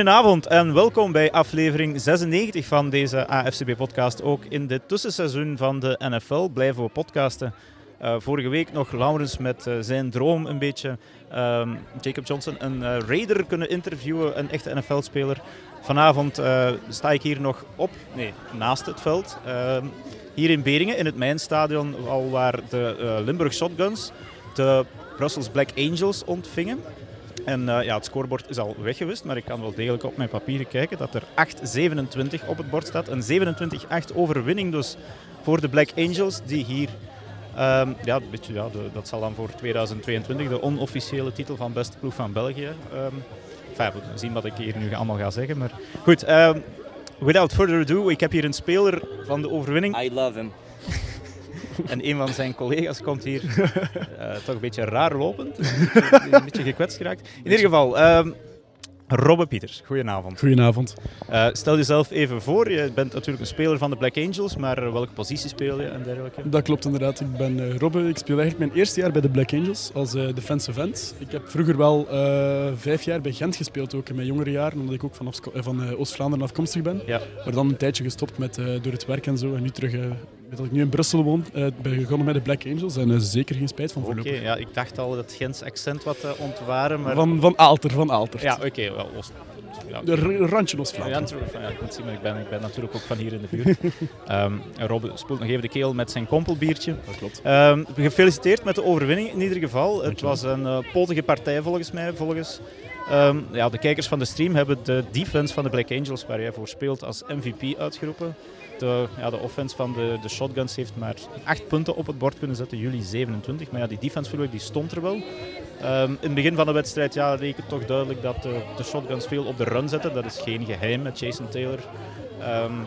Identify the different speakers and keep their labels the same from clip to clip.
Speaker 1: Goedenavond en welkom bij aflevering 96 van deze AFCB-podcast. Ook in dit tussenseizoen van de NFL blijven we podcasten. Uh, vorige week nog Laurens met uh, zijn droom een beetje um, Jacob Johnson, een uh, Raider kunnen interviewen, een echte NFL-speler. Vanavond sta ik hier nog op, nee, naast het veld. Ehm, hier in Beringen, in het Mijnstadion, al waar de Limburg Shotguns de Brussels Black Angels ontvingen. En uh, ja, het scorebord is al weggewist, maar ik kan wel degelijk op mijn papieren kijken dat er 8-27 op het bord staat. Een 27-8 overwinning dus voor de Black Angels, die hier... Um, ja, beetje, ja dat zal dan voor 2022 de onofficiële titel van beste ploeg van België. Um, enfin, we zien wat ik hier nu allemaal ga zeggen. Maar goed, um, without further ado, ik heb hier een speler van de overwinning.
Speaker 2: I love him.
Speaker 1: En een van zijn collega's komt hier uh, toch een beetje raar lopend. een beetje gekwetst geraakt. In ieder geval, um, Robbe Pieters, goedenavond.
Speaker 3: Goedenavond.
Speaker 1: Uh, stel jezelf even voor. Je bent natuurlijk een speler van de Black Angels, maar welke positie speel je en dergelijke?
Speaker 3: Dat klopt inderdaad. Ik ben uh, Robbe. Ik speel eigenlijk mijn eerste jaar bij de Black Angels als uh, defensive end. Ik heb vroeger wel vijf jaar bij Gent gespeeld, ook in mijn jongere jaren, omdat ik ook van, van Oost-Vlaanderen afkomstig ben. Ja. Maar dan een tijdje gestopt met, door het werk en zo en nu terug dat ik nu in Brussel woon, uh, ben begonnen met de Black Angels en uh, zeker geen spijt van
Speaker 1: voorlopig. Oké, ja, ik dacht al dat Gens accent wat uh, ontwaren. Maar...
Speaker 3: Van, van Aalter, van Aalter.
Speaker 1: Ja, oké, okay, wel Oost.
Speaker 3: Ja, de randje Oost-Vlaanderen.
Speaker 1: Ja, ik moet zien, maar ik ben, ik ben natuurlijk ook van hier in de buurt. um, Rob spoelt nog even de keel met zijn kompelbiertje.
Speaker 3: Dat klopt.
Speaker 1: Um, gefeliciteerd met de overwinning in ieder geval. Het was een uh, potige partij volgens mij, volgens... Um, ja, de kijkers van de stream hebben de defense van de Black Angels, waar jij voor speelt, als MVP uitgeroepen de, ja, de offense van de, de shotguns heeft maar 8 punten op het bord kunnen zetten, jullie 27. Maar ja, die defense die stond er wel. Um, in het begin van de wedstrijd ja, leek het toch duidelijk dat de, de shotguns veel op de run zetten. Dat is geen geheim met Jason Taylor. Um,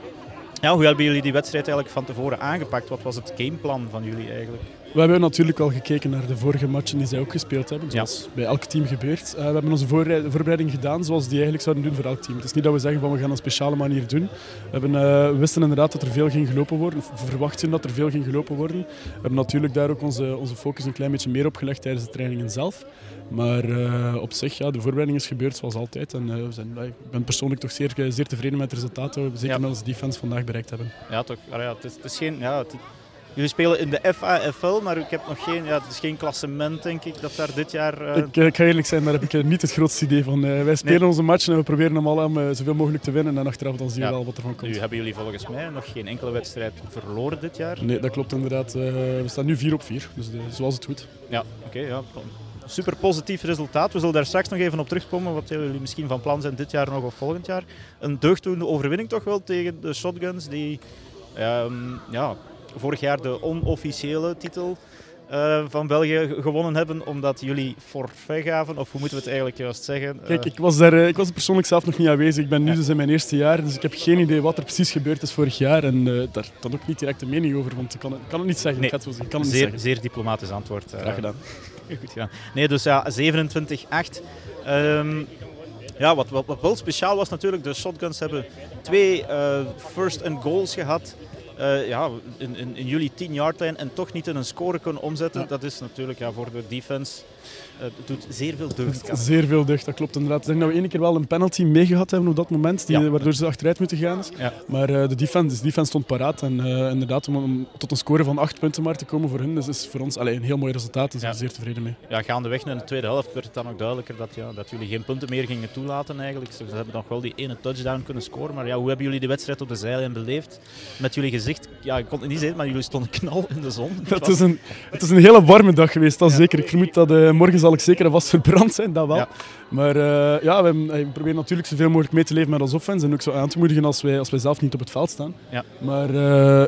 Speaker 1: ja, hoe hebben jullie die wedstrijd eigenlijk van tevoren aangepakt? Wat was het gameplan van jullie eigenlijk?
Speaker 3: We hebben natuurlijk al gekeken naar de vorige matchen die zij ook gespeeld hebben, zoals bij elk team gebeurt. Uh, we hebben onze voorbereiding gedaan zoals die eigenlijk zouden doen voor elk team. Het is niet dat we zeggen van we gaan een speciale manier doen. We, hebben, uh, we wisten inderdaad dat er veel ging gelopen worden, of verwachten dat er veel ging gelopen worden. We hebben natuurlijk daar ook onze, onze focus een klein beetje meer op gelegd tijdens de trainingen zelf. Maar uh, op zich, ja, de voorbereiding is gebeurd zoals altijd. En we zijn, ik ben persoonlijk toch zeer, zeer tevreden met het resultaat dat we zeker ja. met onze defense vandaag bereikt hebben.
Speaker 1: Ja, toch. Ja, het, is, het is geen... Ja, het, Jullie spelen in de FAFL, maar ik heb nog geen, ja, het is geen klassement, denk ik, dat daar dit jaar... Uh...
Speaker 3: Ik, ik, ga eerlijk zijn, daar heb ik niet het grootste idee van. Uh, wij spelen onze matchen en we proberen hem al om uh, zoveel mogelijk te winnen. En achteraf dan zien we ja. wel wat er van komt.
Speaker 1: Nu hebben jullie volgens mij nog geen enkele wedstrijd verloren dit jaar.
Speaker 3: Nee, dat klopt inderdaad. we staan nu 4 op 4, dus zoals het goed.
Speaker 1: Ja, oké. Okay, ja. Super positief resultaat. We zullen daar straks nog even op terugkomen, wat jullie misschien van plan zijn dit jaar nog of volgend jaar. Een deugddoende overwinning toch wel tegen de Shotguns, die... Um, ja, vorig jaar de onofficiële titel uh, van België gewonnen hebben, omdat jullie forfait gaven? Of hoe moeten we het eigenlijk juist zeggen?
Speaker 3: Kijk, ik was, daar, ik was er persoonlijk zelf nog niet aanwezig. Ik ben nu dus in mijn eerste jaar, dus ik heb geen idee wat er precies gebeurd is vorig jaar. En uh, daar dan ook niet direct een mening over, want ik kan het, kan het niet zeggen.
Speaker 1: Nee,
Speaker 3: ik
Speaker 1: het zo kan het zeer, niet zeggen. zeer diplomatisch antwoord.
Speaker 3: Graag gedaan.
Speaker 1: Goed gedaan. Nee, dus ja, 27-8. Um, ja, wat, wat, wat, wel speciaal was natuurlijk, de Shotguns hebben twee first and goals gehad. Uh, ja, in, in, in jullie 10-yard lijn en toch niet in een score kunnen omzetten, ja. dat is natuurlijk ja, voor de defense uh, doet zeer veel deugd.
Speaker 3: Zeer veel deugd, dat klopt inderdaad. Ik denk dat we één keer wel een penalty meegehad hebben op dat moment, die, ja. waardoor ze achteruit moeten gaan. Ja. Maar uh, de, defense, de defense stond paraat. En uh, inderdaad, om, om, tot een score van acht punten maar te komen voor hun, dus is voor ons allee, een heel mooi resultaat. Daar zijn we zeer tevreden mee.
Speaker 1: Ja, gaandeweg in de tweede helft werd het dan ook duidelijker dat, ja, dat jullie geen punten meer gingen toelaten eigenlijk. Ze hebben nog wel die ene touchdown kunnen scoren. Maar ja, hoe hebben jullie de wedstrijd op de zijlijn beleefd? Met jullie gezicht, ja, ik kon het niet zeggen, maar jullie stonden knal in de zon.
Speaker 3: Het, is een, het is een hele warme dag geweest, dat zeker. Ik vermoed dat morgen zal ik zeker vast verbrand zijn, dat wel. Ja. Maar uh, ja, we, we, proberen natuurlijk zoveel mogelijk mee te leven met ons offense en ook zo aan te moedigen als wij, als wij zelf niet op het veld staan. Ja. Maar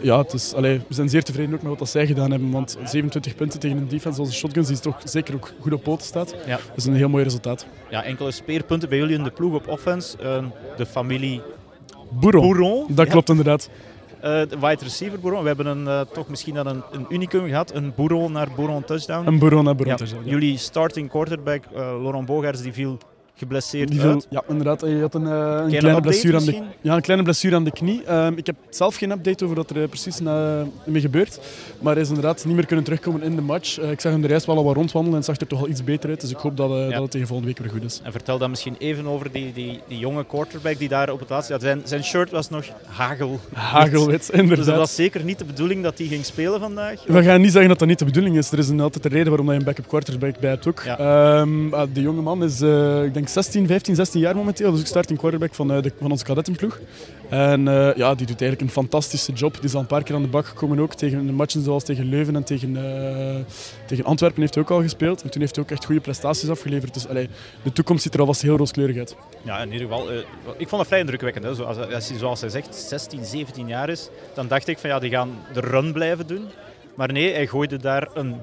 Speaker 3: ja, het is, allee, we zijn zeer tevreden ook met wat zij gedaan hebben, want 27 punten tegen een defense zoals de Shotguns, die toch zeker ook goed op poten staat. Ja. Dat is een heel mooi resultaat.
Speaker 1: Ja, enkele speerpunten bij jullie in de ploeg op offense. Uh, de familie.
Speaker 3: Boeron. Dat klopt inderdaad.
Speaker 1: Uh, de wide receiver Boeron. We hebben een, uh, toch misschien dan een, een unicum gehad. Een Boeron naar Boeron touchdown.
Speaker 3: Een Boeron naar Boeron touchdown.
Speaker 1: Jullie starting quarterback, uh, Laurent Bogaerts, die viel geblesseerd
Speaker 3: Die viel-
Speaker 1: uit.
Speaker 3: ja, inderdaad. Hij had een, eh, een
Speaker 1: Kleine
Speaker 3: blessure aan de, ja, een kleine blessure aan de knie. Ehm, ik heb zelf geen update over wat er eh, precies na, mee gebeurt. Maar hij is inderdaad niet meer kunnen terugkomen in de match. Eh, ik zag hem de reis wel al wat rondwandelen en het zag er toch al iets beter uit. Dus ik hoop dat, eh, dat het tegen volgende week weer goed is.
Speaker 1: En vertel dan misschien even over die, die, die jonge quarterback die daar op het laatste... Ja, zijn, zijn shirt was nog hagel.
Speaker 3: Hagelwit,
Speaker 1: Dus
Speaker 3: inderdaad.
Speaker 1: dat was zeker niet de bedoeling dat hij ging spelen vandaag.
Speaker 3: We gaan niet zeggen dat dat niet de bedoeling is. Er is een, altijd een reden waarom je een backup quarterback bij hebt ook.
Speaker 1: Ja.
Speaker 3: Ehm, ah, de jonge man is, eh, ik denk 16, 15, 16 jaar momenteel. Dus ik starting quarterback van, eh, de, van onze kadettenploeg. En eh, ja, die doet eigenlijk een fantastische job. Die is al een paar keer aan de bak gekomen ook. Tegen de matchen zoals tegen Leuven en tegen, eh, tegen Antwerpen heeft hij ook al gespeeld. En toen heeft hij ook echt goede prestaties afgeleverd. Dus allee, de toekomst ziet er alvast heel rooskleurig uit.
Speaker 1: Ja, in ieder geval. ik vond het vrij indrukwekkend. Hè. Zo, als, als hij, zoals hij zegt, 16, 17 jaar is, dan dacht ik van ja, die gaan de run blijven doen. Maar nee, hij gooide daar een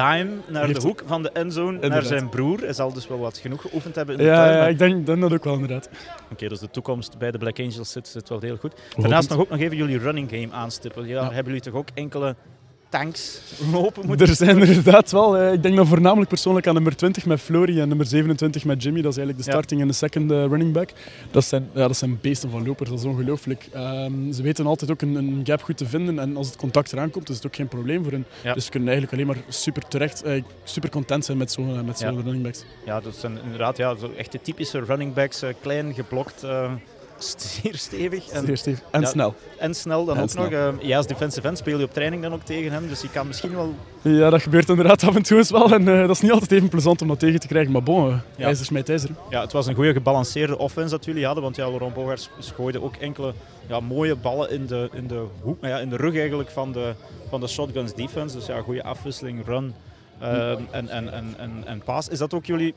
Speaker 1: dime naar de hoek van de endzone naar zijn broer. Hij zal dus wel wat genoeg geoefend hebben in de
Speaker 3: Ja,
Speaker 1: tuin.
Speaker 3: ja ik denk, denk dat ook wel inderdaad.
Speaker 1: Oké, dus de toekomst bij de Black Angels zit, zit wel heel goed. Daarnaast nog ook nog even jullie running game aanstippen. Ja. Hebben jullie toch ook enkele tanks lopen moeten?
Speaker 3: Er zijn er inderdaad wel. eh, Ik denk dan voornamelijk persoonlijk aan nummer 20 met Flory en nummer 27 met Jimmy. Dat is eigenlijk de starting en de second eh, running back. Dat zijn, ja, dat zijn beesten van lopers, dat is ongelooflijk. Ehm, ze weten altijd ook een, een gap goed te vinden en als het contact eraan komt, is het ook geen probleem voor hen.
Speaker 1: Ja.
Speaker 3: Dus ze kunnen eigenlijk alleen maar super terecht, eh, super content zijn met zo'n eh, met zo'n
Speaker 1: Ja.
Speaker 3: running backs.
Speaker 1: Ja, dat zijn inderdaad ja, zo echt de typische running backs. klein, geblokt, zeer stevig. En,
Speaker 3: Zeer stevig. En
Speaker 1: Ja.
Speaker 3: snel.
Speaker 1: en snel dan
Speaker 3: En
Speaker 1: ook
Speaker 3: snel.
Speaker 1: nog. Eh, ja, als defensive end speel je op training dan ook tegen hem. Dus je kan misschien wel...
Speaker 3: Ja, dat gebeurt inderdaad af en toe eens wel. En eh, dat is niet altijd even plezant om dat tegen te krijgen. Maar bon, eh,
Speaker 1: Ja.
Speaker 3: ijzer smijt ijzer.
Speaker 1: Ja, het was een goede gebalanceerde offense dat jullie hadden. Want ja, Laurent Bogaerts gooide ook enkele ja, mooie ballen in de, in de hoek. nou Ja, in de rug eigenlijk van de, van de shotguns defense. Dus ja, goede afwisseling, run ehm, en, en, en, en, en pass. Is dat ook jullie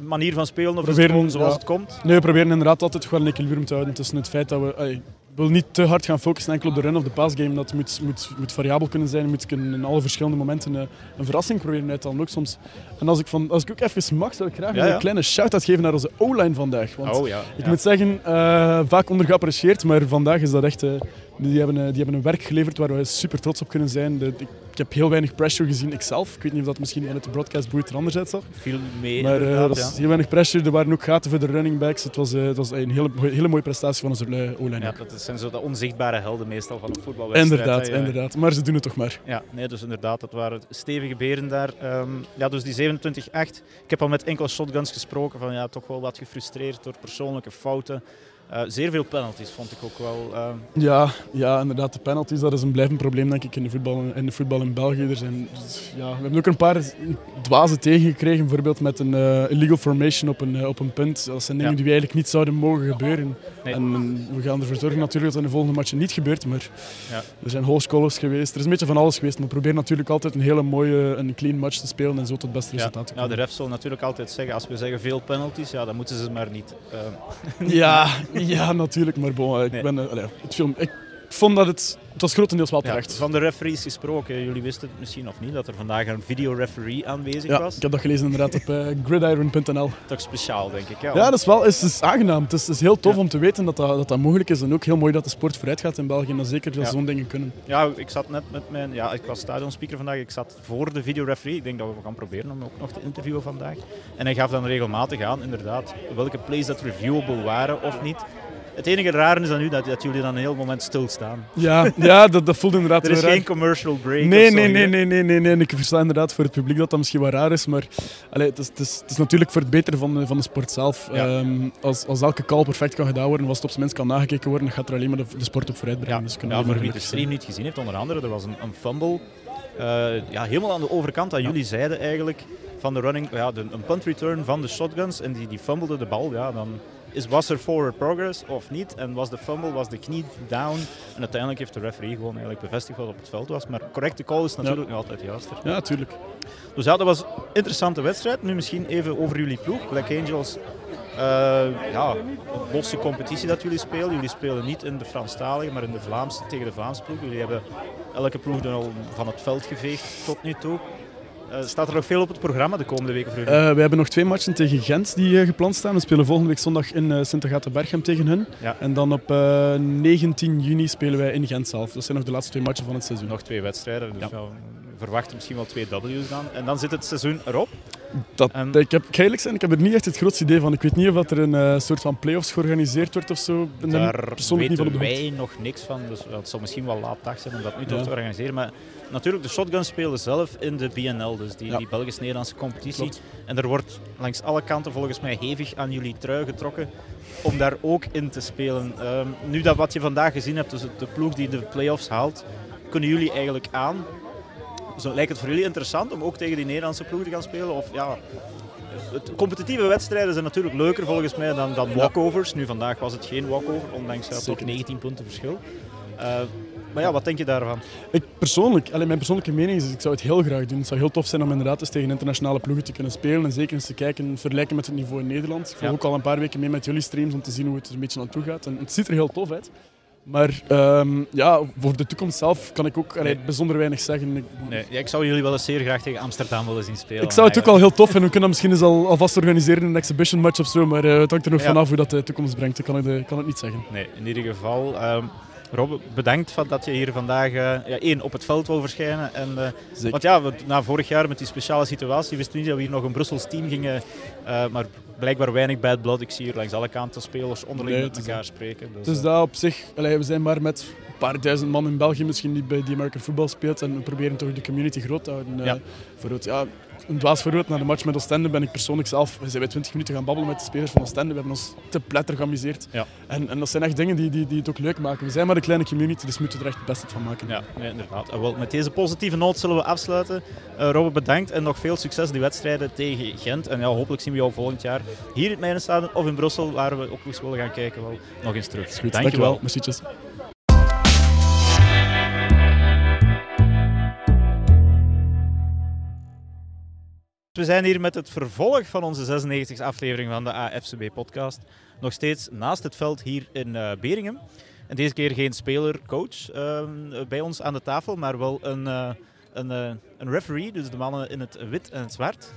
Speaker 1: manier van spelen? Of het
Speaker 3: Proberen,
Speaker 1: gewoon zoals
Speaker 3: ja.
Speaker 1: het komt?
Speaker 3: Nee, we proberen inderdaad altijd wel een equilibrium te houden tussen het feit dat we... ik wil niet te hard gaan focussen enkel op de run of de passgame. Dat moet, moet, moet variabel kunnen zijn. moet kunnen in alle verschillende momenten eh, een verrassing proberen uit te halen ook soms. En als ik, van, als ik ook even mag, zou ik graag
Speaker 1: Ja, ja.
Speaker 3: een kleine shout-out geven naar onze O-line vandaag. Want
Speaker 1: Oh ja.
Speaker 3: ik moet zeggen, eh, vaak ondergeapprecieerd, maar vandaag is dat echt... eh, die, hebben, die hebben een werk geleverd waar we super trots op kunnen zijn. De, ik, ik heb heel weinig pressure gezien, ikzelf. Ik weet niet of dat misschien vanuit de broadcast booth er anders uitzag.
Speaker 1: Viel mee
Speaker 3: Maar eh,
Speaker 1: ja.
Speaker 3: heel weinig pressure. Er waren ook gaten voor de running backs. Het was, eh, het was een hele, hele mooie prestatie van onze O-line.
Speaker 1: Ja, dat zijn zo de onzichtbare helden meestal van een voetbalwedstrijd.
Speaker 3: inderdaad,
Speaker 1: hè, ja.
Speaker 3: inderdaad. Maar ze doen het toch maar.
Speaker 1: Ja, nee, dus inderdaad, dat waren stevige beren daar. Ehm, ja, dus die 27-8. Ik heb al met enkele shotguns gesproken van ja, toch wel wat gefrustreerd door persoonlijke fouten. Eh, zeer veel penalties vond ik ook wel. ehm,
Speaker 3: Ja, ja, inderdaad. De penalties, dat is een blijvend probleem denk ik in de voetbal in, de voetbal in België. Er zijn, dus, ja, we hebben ook een paar dwaze tegengekregen. Bijvoorbeeld met een eh, illegal formation op een, eh, op een punt. Dat zijn dingen
Speaker 1: Ja.
Speaker 3: die eigenlijk niet zouden mogen gebeuren.
Speaker 1: Nee.
Speaker 3: En we gaan ervoor zorgen natuurlijk dat in de volgende matchen niet gebeurt. Maar
Speaker 1: Ja.
Speaker 3: er zijn hoogscholers geweest. Er is een beetje van alles geweest. Maar we proberen natuurlijk altijd een hele mooie, een clean match te spelen. En zo tot het beste
Speaker 1: ja.
Speaker 3: resultaat te
Speaker 1: ja,
Speaker 3: komen.
Speaker 1: de ref zal natuurlijk altijd zeggen, als we zeggen veel penalties, ja, dan moeten ze maar niet. Ehm,
Speaker 3: Ja, ja, natuurlijk. Maar bon, ik,
Speaker 1: Nee.
Speaker 3: ben, eh, allee, het film, ik vond dat het... Het was grotendeels wel
Speaker 1: ja,
Speaker 3: terecht.
Speaker 1: van de referees gesproken, jullie wisten het misschien of niet, dat er vandaag een videoreferee aanwezig
Speaker 3: Ja,
Speaker 1: was.
Speaker 3: ik heb dat gelezen inderdaad op eh, gridiron.nl.
Speaker 1: Toch speciaal, denk ik. Ja,
Speaker 3: Ja, dat is wel is, is aangenaam. Het is, het is heel tof
Speaker 1: Ja.
Speaker 3: om te weten dat dat, dat dat mogelijk is. En ook heel mooi dat de sport vooruit gaat in België. En dat zeker dat
Speaker 1: Ja.
Speaker 3: zo'n dingen kunnen.
Speaker 1: Ja, ik zat net met mijn... Ja, ik was stadionspeaker vandaag. Ik zat voor de videoreferee. Ik denk dat we gaan proberen om ook nog te interviewen vandaag. En hij gaf dan regelmatig aan, inderdaad, welke plays dat reviewable waren of niet. Het enige rare is dan nu dat, dat jullie dan een heel moment stilstaan.
Speaker 3: Ja, ja dat, dat voelt inderdaad
Speaker 1: Er is
Speaker 3: wel raar.
Speaker 1: geen commercial break
Speaker 3: Nee, nee, nee, nee, nee, nee, nee. Ik versta inderdaad voor het publiek dat dat misschien wat raar is, maar allee, het, is, het, is, het is natuurlijk voor het betere van de, van de sport zelf.
Speaker 1: Ja.
Speaker 3: Ehm, als, als elke call perfect kan gedaan worden, als het op zijn minst kan nagekeken worden, dan gaat er alleen maar de, de sport op vooruit brengen.
Speaker 1: Ja,
Speaker 3: Dus
Speaker 1: ja,
Speaker 3: maar
Speaker 1: wie de stream niet gezien heeft, onder andere, er was een, een fumble. eh, ja, helemaal aan de overkant, dat jullie zeiden eigenlijk, van de running, ja, de, een punt return van de shotguns. En die, die fumbelde de bal, ja, dan is, was er forward progress of niet? En was de fumble, was de knie down? En uiteindelijk heeft de referee gewoon eigenlijk bevestigd wat op het veld was. Maar correcte call is natuurlijk nog altijd juister.
Speaker 3: Ja, tuurlijk.
Speaker 1: Dus ja, dat was een interessante wedstrijd. Nu misschien even over jullie ploeg. Black Angels, eh, ja, een losse competitie dat jullie spelen. Jullie spelen niet in de Franstalige, maar in de Vlaamse, tegen de Vlaamse ploeg. Jullie hebben elke ploeg dan al van het veld geveegd tot nu toe. Eh, staat er nog veel op het programma de komende weken voor?
Speaker 3: Eh, we hebben nog twee matchen tegen Gent die eh, gepland staan. We spelen volgende week zondag in uh, Sint-Agatha-Berchem tegen hun.
Speaker 1: Ja.
Speaker 3: En dan op eh, 19 juni spelen wij in Gent zelf. Dat zijn nog de laatste twee matchen van het seizoen.
Speaker 1: nog twee wedstrijden, dus
Speaker 3: Ja.
Speaker 1: ja. we verwachten misschien wel twee W's dan. En dan zit het seizoen erop.
Speaker 3: Dat, um, ik, heb, eerlijk zijn, ik heb er niet echt het grootste idee van. Ik weet niet of er een uh, soort van play-offs georganiseerd wordt of zo.
Speaker 1: Daar weten niet van wij nog niks van. Dus het zal misschien wel laat dag zijn om dat nu ja. te organiseren. Maar natuurlijk, de shotgun spelen zelf in de BNL, dus die, die Belgisch-Nederlandse competitie. En er wordt langs alle kanten volgens mij hevig aan jullie trui getrokken om daar ook in te spelen. Um, nu dat wat je vandaag gezien hebt, dus de ploeg die de play-offs haalt, kunnen jullie eigenlijk aan? Zo, lijkt het voor jullie interessant om ook tegen die Nederlandse ploeg te gaan spelen? Of ja, het, competitieve wedstrijden zijn natuurlijk leuker volgens mij dan, dan walkovers. Nu vandaag was het geen walkover, ondanks dat ook 19 punten verschil. Uh, maar ja, wat denk je daarvan?
Speaker 3: Ik persoonlijk, alleen mijn persoonlijke mening is, ik zou het heel graag doen. Het zou heel tof zijn om inderdaad eens tegen internationale ploegen te kunnen spelen. En zeker eens te kijken, vergelijken met het niveau in Nederland. Ik volg ook al een paar weken mee met jullie streams om te zien hoe het er een beetje naartoe gaat. En het ziet er heel tof uit. Maar um, ja, voor de toekomst zelf kan ik ook allee, bijzonder weinig zeggen. Ik,
Speaker 1: nee, ja, ik zou jullie wel eens zeer graag tegen Amsterdam willen zien spelen.
Speaker 3: Ik zou het ook wel heel tof vinden. We kunnen misschien eens al, alvast organiseren in een exhibition match of zo. Maar uh, het hangt er nog ja. vanaf hoe dat de toekomst brengt. Dat kan ik, kan het niet zeggen.
Speaker 1: Nee, in ieder geval. Um, Rob, bedankt van dat je hier vandaag uh, ja, één, op het veld wil verschijnen. En, uh, want ja, we, na vorig jaar met die speciale situatie wisten we niet dat we hier nog een Brussels team gingen. Uh, maar blijkbaar weinig bad blood. Ik zie hier langs alle kanten spelers onderling nee, met elkaar spreken.
Speaker 3: Dus, dus dat op zich, we zijn maar met een paar duizend man in België misschien die bij die American Football speelt. En we proberen toch de community groot te houden. Ja. Voor het, ja, een dwaas voorbeeld, na de match met Oostende ben ik persoonlijk zelf, we zijn bij 20 minuten gaan babbelen met de spelers van Oostende. We hebben ons te pletter geamuseerd. Ja. En, en dat zijn echt dingen die, die, die het ook leuk maken. We zijn maar een kleine community, dus moeten we er echt het beste van maken.
Speaker 1: Ja, inderdaad. En wel, met deze positieve noot zullen we afsluiten. Uh, Robert, bedankt en nog veel succes die wedstrijden tegen Gent. En ja, hopelijk zien we jou volgend jaar hier in het of in Brussel, waar we ook eens willen gaan kijken, wel nog eens terug.
Speaker 3: Goed, dankjewel. Dankjewel.
Speaker 1: We zijn hier met het vervolg van onze 96e aflevering van de AFCB-podcast. Nog steeds naast het veld hier in uh, Beringen. En deze keer geen speler-coach uh, bij ons aan de tafel, maar wel een, uh, een, een, referee, dus de mannen in het wit en het zwart.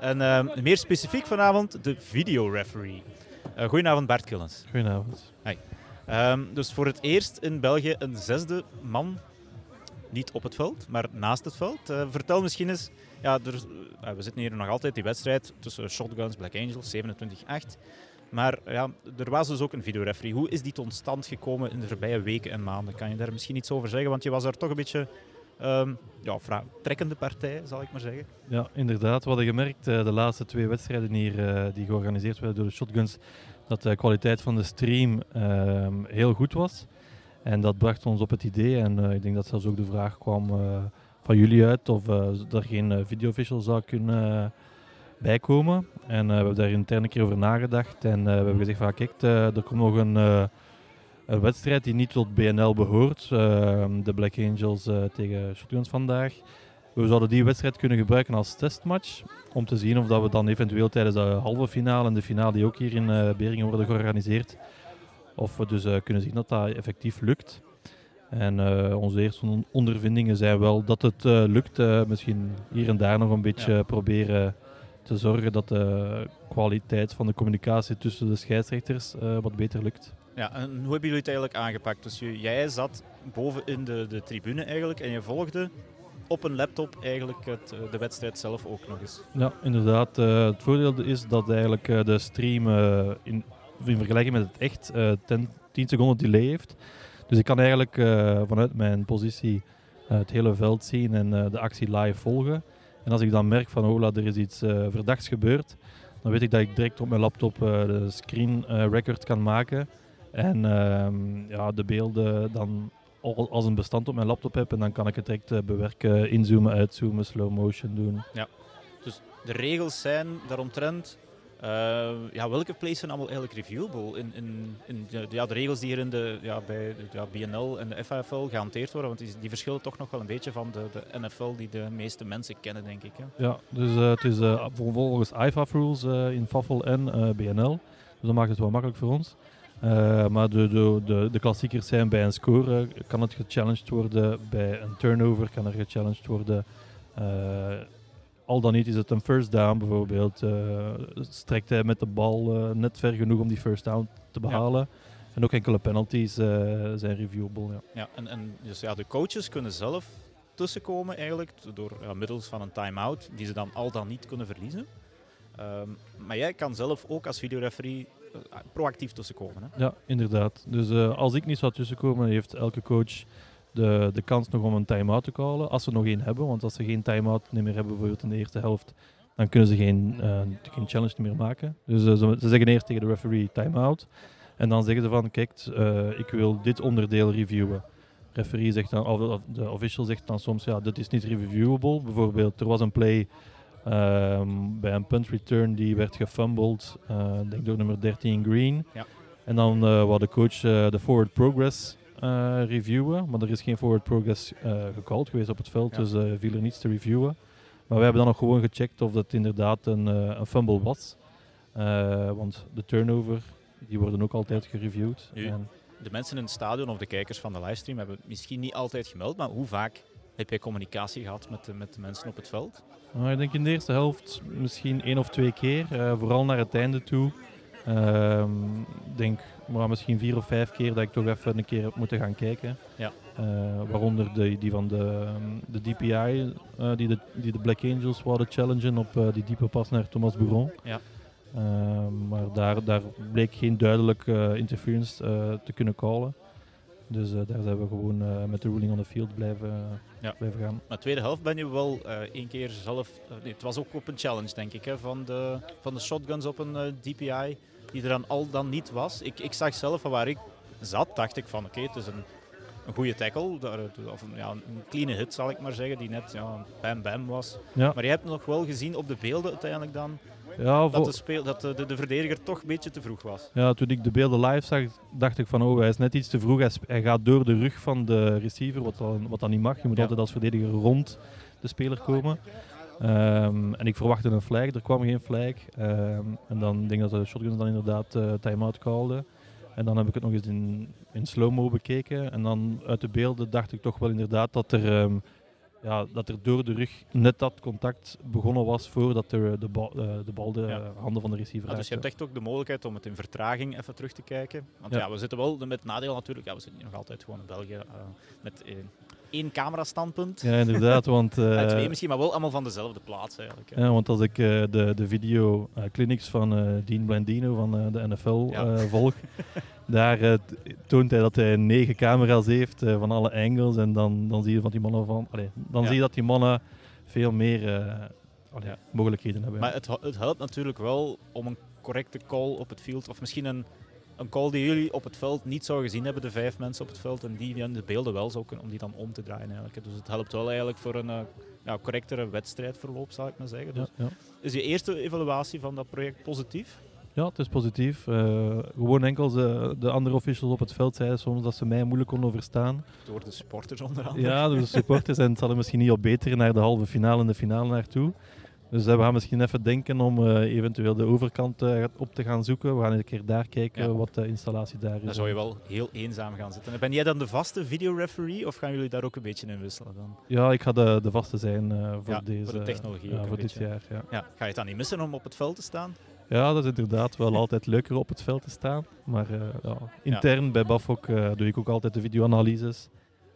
Speaker 1: En meer specifiek vanavond de video-referee. goedenavond Bart Killens.
Speaker 2: Goedenavond.
Speaker 1: Hi. Um, dus voor het eerst in België een zesde man, niet op het veld, maar naast het veld. vertel misschien eens ja, eh, we zitten hier nog altijd die wedstrijd tussen Shotguns, Black Angels, 27-8. Maar ja, er was dus ook een videoreferee. Hoe is die tot stand gekomen in de voorbije weken en maanden? Kan je daar misschien iets over zeggen? Want je was daar toch een beetje um, ja, trekkende partij, zal ik maar zeggen.
Speaker 2: Ja, inderdaad. We hadden gemerkt uh, de laatste twee wedstrijden hier die georganiseerd werden door de Shotguns, dat de kwaliteit van de stream uh, heel goed was. En dat bracht ons op het idee, en ik denk dat zelfs ook de vraag kwam van jullie uit of uh, er geen uh, video zou kunnen bijkomen. En we hebben daar intern een keer over nagedacht en we hebben gezegd van kijk, er komt nog een, een, wedstrijd die niet tot BNL behoort. de Black Angels tegen Shotguns vandaag. We zouden die wedstrijd kunnen gebruiken als testmatch. Om te zien of dat we dan eventueel tijdens de halve finale en de finale die ook hier in Beringen worden georganiseerd. Of we dus kunnen zien dat dat effectief lukt. En uh, onze eerste ondervindingen zijn wel dat het uh, lukt. Misschien hier en daar nog een beetje ja. proberen te zorgen dat de kwaliteit van de communicatie tussen de scheidsrechters wat beter lukt.
Speaker 1: Ja, en hoe hebben jullie het eigenlijk aangepakt? Dus jij zat boven in de, de tribune eigenlijk en je volgde op een laptop eigenlijk het, de wedstrijd zelf ook nog eens.
Speaker 2: Ja, inderdaad. het voordeel is dat eigenlijk de stream in, in vergelijking met het echt 10 seconden delay heeft. Dus ik kan eigenlijk uh, vanuit mijn positie uh, het hele veld zien en de actie live volgen. En als ik dan merk van oh, er is iets verdachts gebeurd, dan weet ik dat ik direct op mijn laptop de screen record kan maken. En ehm, ja, de beelden dan als een bestand op mijn laptop heb en dan kan ik het direct bewerken, inzoomen, uitzoomen, slow motion doen.
Speaker 1: Ja, dus de regels zijn daaromtrent ja, welke plays zijn allemaal eigenlijk reviewable? In, in, in de, ja, de regels die hier in de, ja, bij ja, BNL en de FAFL gehanteerd worden, want die, die, verschillen toch nog wel een beetje van de, de NFL die de meeste mensen kennen, denk ik. Hè?
Speaker 2: Ja, dus uh, het is uh, volgens IFAF rules in FAFL en BNL. Dus dat maakt het wel makkelijk voor ons. maar de, de, de, de, klassiekers zijn bij een score kan het gechallenged worden, bij een turnover kan er gechallenged worden al dan niet is het een first down bijvoorbeeld. Uh, strekt hij met de bal uh, net ver genoeg om die first down te behalen. En ook enkele penalties uh, zijn reviewable. Ja,
Speaker 1: ja en, en dus ja, de coaches kunnen zelf tussenkomen eigenlijk, door ja, middels van een time-out, die ze dan al dan niet kunnen verliezen. Ehm, maar jij kan zelf ook als videoreferee uh, proactief tussenkomen. Hè?
Speaker 2: Ja, inderdaad. Dus uh, als ik niet zou tussenkomen, heeft elke coach de, de kans nog om een time-out te callen. Als ze nog één hebben, want als ze geen time-out meer hebben, bijvoorbeeld in de eerste helft, dan kunnen ze geen, uh, geen challenge meer maken. Dus ze, ze, zeggen eerst tegen de referee time-out. En dan zeggen ze van, kijk, ik wil dit onderdeel reviewen referee zegt dan, of de official zegt dan soms, ja, dit is niet reviewable. Bijvoorbeeld, er was een play um, bij een punt return die werd gefumbled, denk door nummer 13 Green.
Speaker 1: Ja.
Speaker 2: En dan uh, wou de coach de forward progress reviewen, maar er is geen forward progress gecalled geweest op het veld, ja. dus viel er niets te reviewen. Maar we hebben dan nog gewoon gecheckt of dat inderdaad een, een fumble was. want de turnover, die worden ook altijd gereviewd. En
Speaker 1: de mensen in het stadion of de kijkers van de livestream hebben het misschien niet altijd gemeld, maar hoe vaak heb jij communicatie gehad met de, met de mensen op het veld?
Speaker 2: Nou, ik denk in de eerste helft misschien één of twee keer, uh, vooral naar het einde toe. Uh, ik denk maar misschien vier of vijf keer dat ik toch even een keer heb moeten gaan kijken.
Speaker 1: Ja.
Speaker 2: Uh, waaronder de, die van de, de DPI, uh, die, de, die de Black Angels wilden challengen op die diepe pas naar Thomas Bouron.
Speaker 1: Ja.
Speaker 2: Uh, maar daar, daar bleek geen duidelijke interference te kunnen callen. Dus daar zijn we gewoon met de ruling on the field blijven,
Speaker 1: ja.
Speaker 2: blijven gaan.
Speaker 1: Maar tweede helft ben je wel één keer zelf... nee, het was ook op een challenge, denk ik, hè, van, de, van de shotguns op een DPI, die er dan al dan niet was. Ik, ik zag zelf van waar ik zat, dacht ik van oké, okay, het is een, een goede tackle, of een, ja, een clean hit zal ik maar zeggen, die net ja, bam bam was.
Speaker 2: Ja.
Speaker 1: Maar je hebt nog wel gezien op de beelden uiteindelijk dan
Speaker 2: ja,
Speaker 1: dat, de, speel, dat de, de, verdediger toch een beetje te vroeg was.
Speaker 2: Ja, toen ik de beelden live zag, dacht ik van oh, hij is net iets te vroeg. Hij, hij gaat door de rug van de receiver, wat dan, wat dan niet mag. Je moet
Speaker 1: Ja.
Speaker 2: altijd als verdediger rond de speler komen. Ehm, en ik verwachtte een flag, er kwam geen flag. Ehm, en dan denk ik dat de shotguns dan inderdaad eh time-out callden. En dan heb ik het nog eens in, in slow-mo bekeken. En dan uit de beelden dacht ik toch wel inderdaad dat er, ehm, ja, dat er door de rug net dat contact begonnen was voordat de, bal, eh, de bal de
Speaker 1: Ja.
Speaker 2: handen van de receiver
Speaker 1: Ja, dus je hebt
Speaker 2: raakte.
Speaker 1: echt ook de mogelijkheid om het in vertraging even terug te kijken. Want ja,
Speaker 2: Ja.
Speaker 1: we zitten wel met nadeel natuurlijk, ja, we zitten nog altijd gewoon in België eh, met eh, één camera-standpunt.
Speaker 2: Ja, inderdaad, want... Eh,
Speaker 1: twee misschien, maar wel allemaal van dezelfde plaats eigenlijk.
Speaker 2: Ja, want als ik eh, de, de video eh, clinics van Dean Blandino van de NFL
Speaker 1: Ja.
Speaker 2: volg, daar toont hij dat hij negen camera's heeft van alle angles. En dan, dan zie je van die mannen van, dan
Speaker 1: Ja.
Speaker 2: zie je dat die mannen veel meer allee, mogelijkheden hebben.
Speaker 1: Maar het, het helpt natuurlijk wel om een correcte call op het veld, of misschien een, een call die jullie op het veld niet zouden gezien hebben, de vijf mensen op het veld, en die de beelden wel zou kunnen, om die dan om te draaien eigenlijk. Dus het helpt wel eigenlijk voor een eh, ja, correctere wedstrijdverloop, zou ik maar zeggen. Dus
Speaker 2: ja, ja.
Speaker 1: is je eerste evaluatie van dat project positief?
Speaker 2: ja, het is positief. Eh, gewoon enkel de, de andere officials op het veld zeiden soms dat ze mij moeilijk konden verstaan.
Speaker 1: Door de supporters onder andere.
Speaker 2: Ja, dus de supporters en het zal er misschien niet op beter naar de halve finale en de finale naartoe. Dus eh, we gaan misschien even denken om eh, eventueel de overkant eh, op te gaan zoeken. We gaan een keer daar kijken
Speaker 1: Ja.
Speaker 2: wat de installatie daar is.
Speaker 1: Dan zou je wel heel eenzaam gaan zitten. En Ben jij dan de vaste videoreferee of gaan jullie daar ook een beetje in wisselen dan?
Speaker 2: Ja, ik ga de, de vaste zijn voor
Speaker 1: Ja,
Speaker 2: deze.
Speaker 1: voor de technologie
Speaker 2: ja, voor dit
Speaker 1: beetje.
Speaker 2: jaar. Ja.
Speaker 1: Ja, ga je het dan niet missen om op het veld te staan?
Speaker 2: ja, dat is inderdaad wel altijd leuker op het veld te staan. Maar ja, intern bij Bafok doe ik ook altijd de videoanalyses.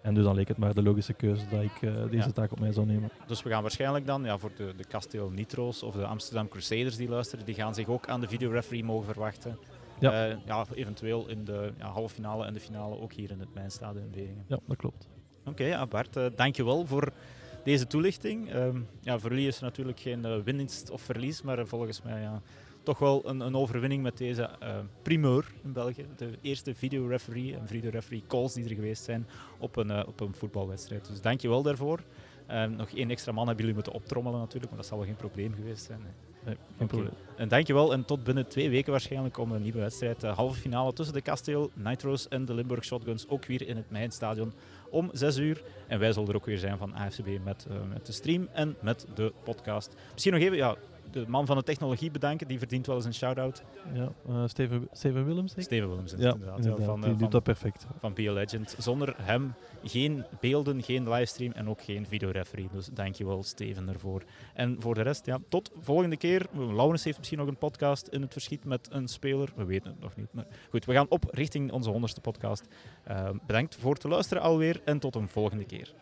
Speaker 2: En dus dan leek het maar de logische keuze dat ik eh, deze
Speaker 1: Ja.
Speaker 2: taak op mij zou nemen.
Speaker 1: Dus we gaan waarschijnlijk dan, ja, voor de, de Nitro's of de Amsterdam Crusaders die luisteren, die gaan zich ook aan de videoreferee mogen verwachten.
Speaker 2: Ja.
Speaker 1: Eh, ja, eventueel in de ja, halve finale en de finale ook hier in het Mijnstadion in Beringen.
Speaker 2: Ja, dat klopt.
Speaker 1: Oké, ja, Bart, eh, dankjewel voor deze toelichting. Ehm, ja, voor jullie is er natuurlijk geen winst of verlies, maar volgens mij ja, toch wel een, een overwinning met deze eh, primeur in België. De eerste videoreferee en videoreferee calls die er geweest zijn op een, eh, op een voetbalwedstrijd. Dus dankjewel daarvoor. Ehm, nog één extra man hebben jullie moeten optrommelen natuurlijk, maar dat zal wel geen probleem geweest zijn. nee.
Speaker 2: Nee, geen probleem.
Speaker 1: En dankjewel en tot binnen twee weken waarschijnlijk om een nieuwe wedstrijd. De halve finale tussen de Kasteel, Nitro's en de Limburg Shotguns. Ook weer in het Mijnstadion om 6 uur. En wij zullen er ook weer zijn van AFCB met, eh, met de stream en met de podcast. Misschien nog even ja, de man van de technologie bedanken. Die verdient wel eens een shout-out.
Speaker 2: Ja, eh, Steven, Steven Willems?
Speaker 1: Steven Willems
Speaker 2: Ja,
Speaker 1: inderdaad. ja, van, eh,
Speaker 2: die
Speaker 1: van,
Speaker 2: doet dat perfect.
Speaker 1: van Be A Legend. Zonder hem geen beelden, geen livestream en ook geen videoreferee. Dus dankjewel Steven daarvoor. En voor de rest, ja, tot volgende keer. Laurens heeft misschien nog een podcast in het verschiet met een speler. We weten het nog niet. Maar goed, we gaan op richting onze honderdste podcast. Eh, bedankt voor het luisteren alweer en tot een volgende keer.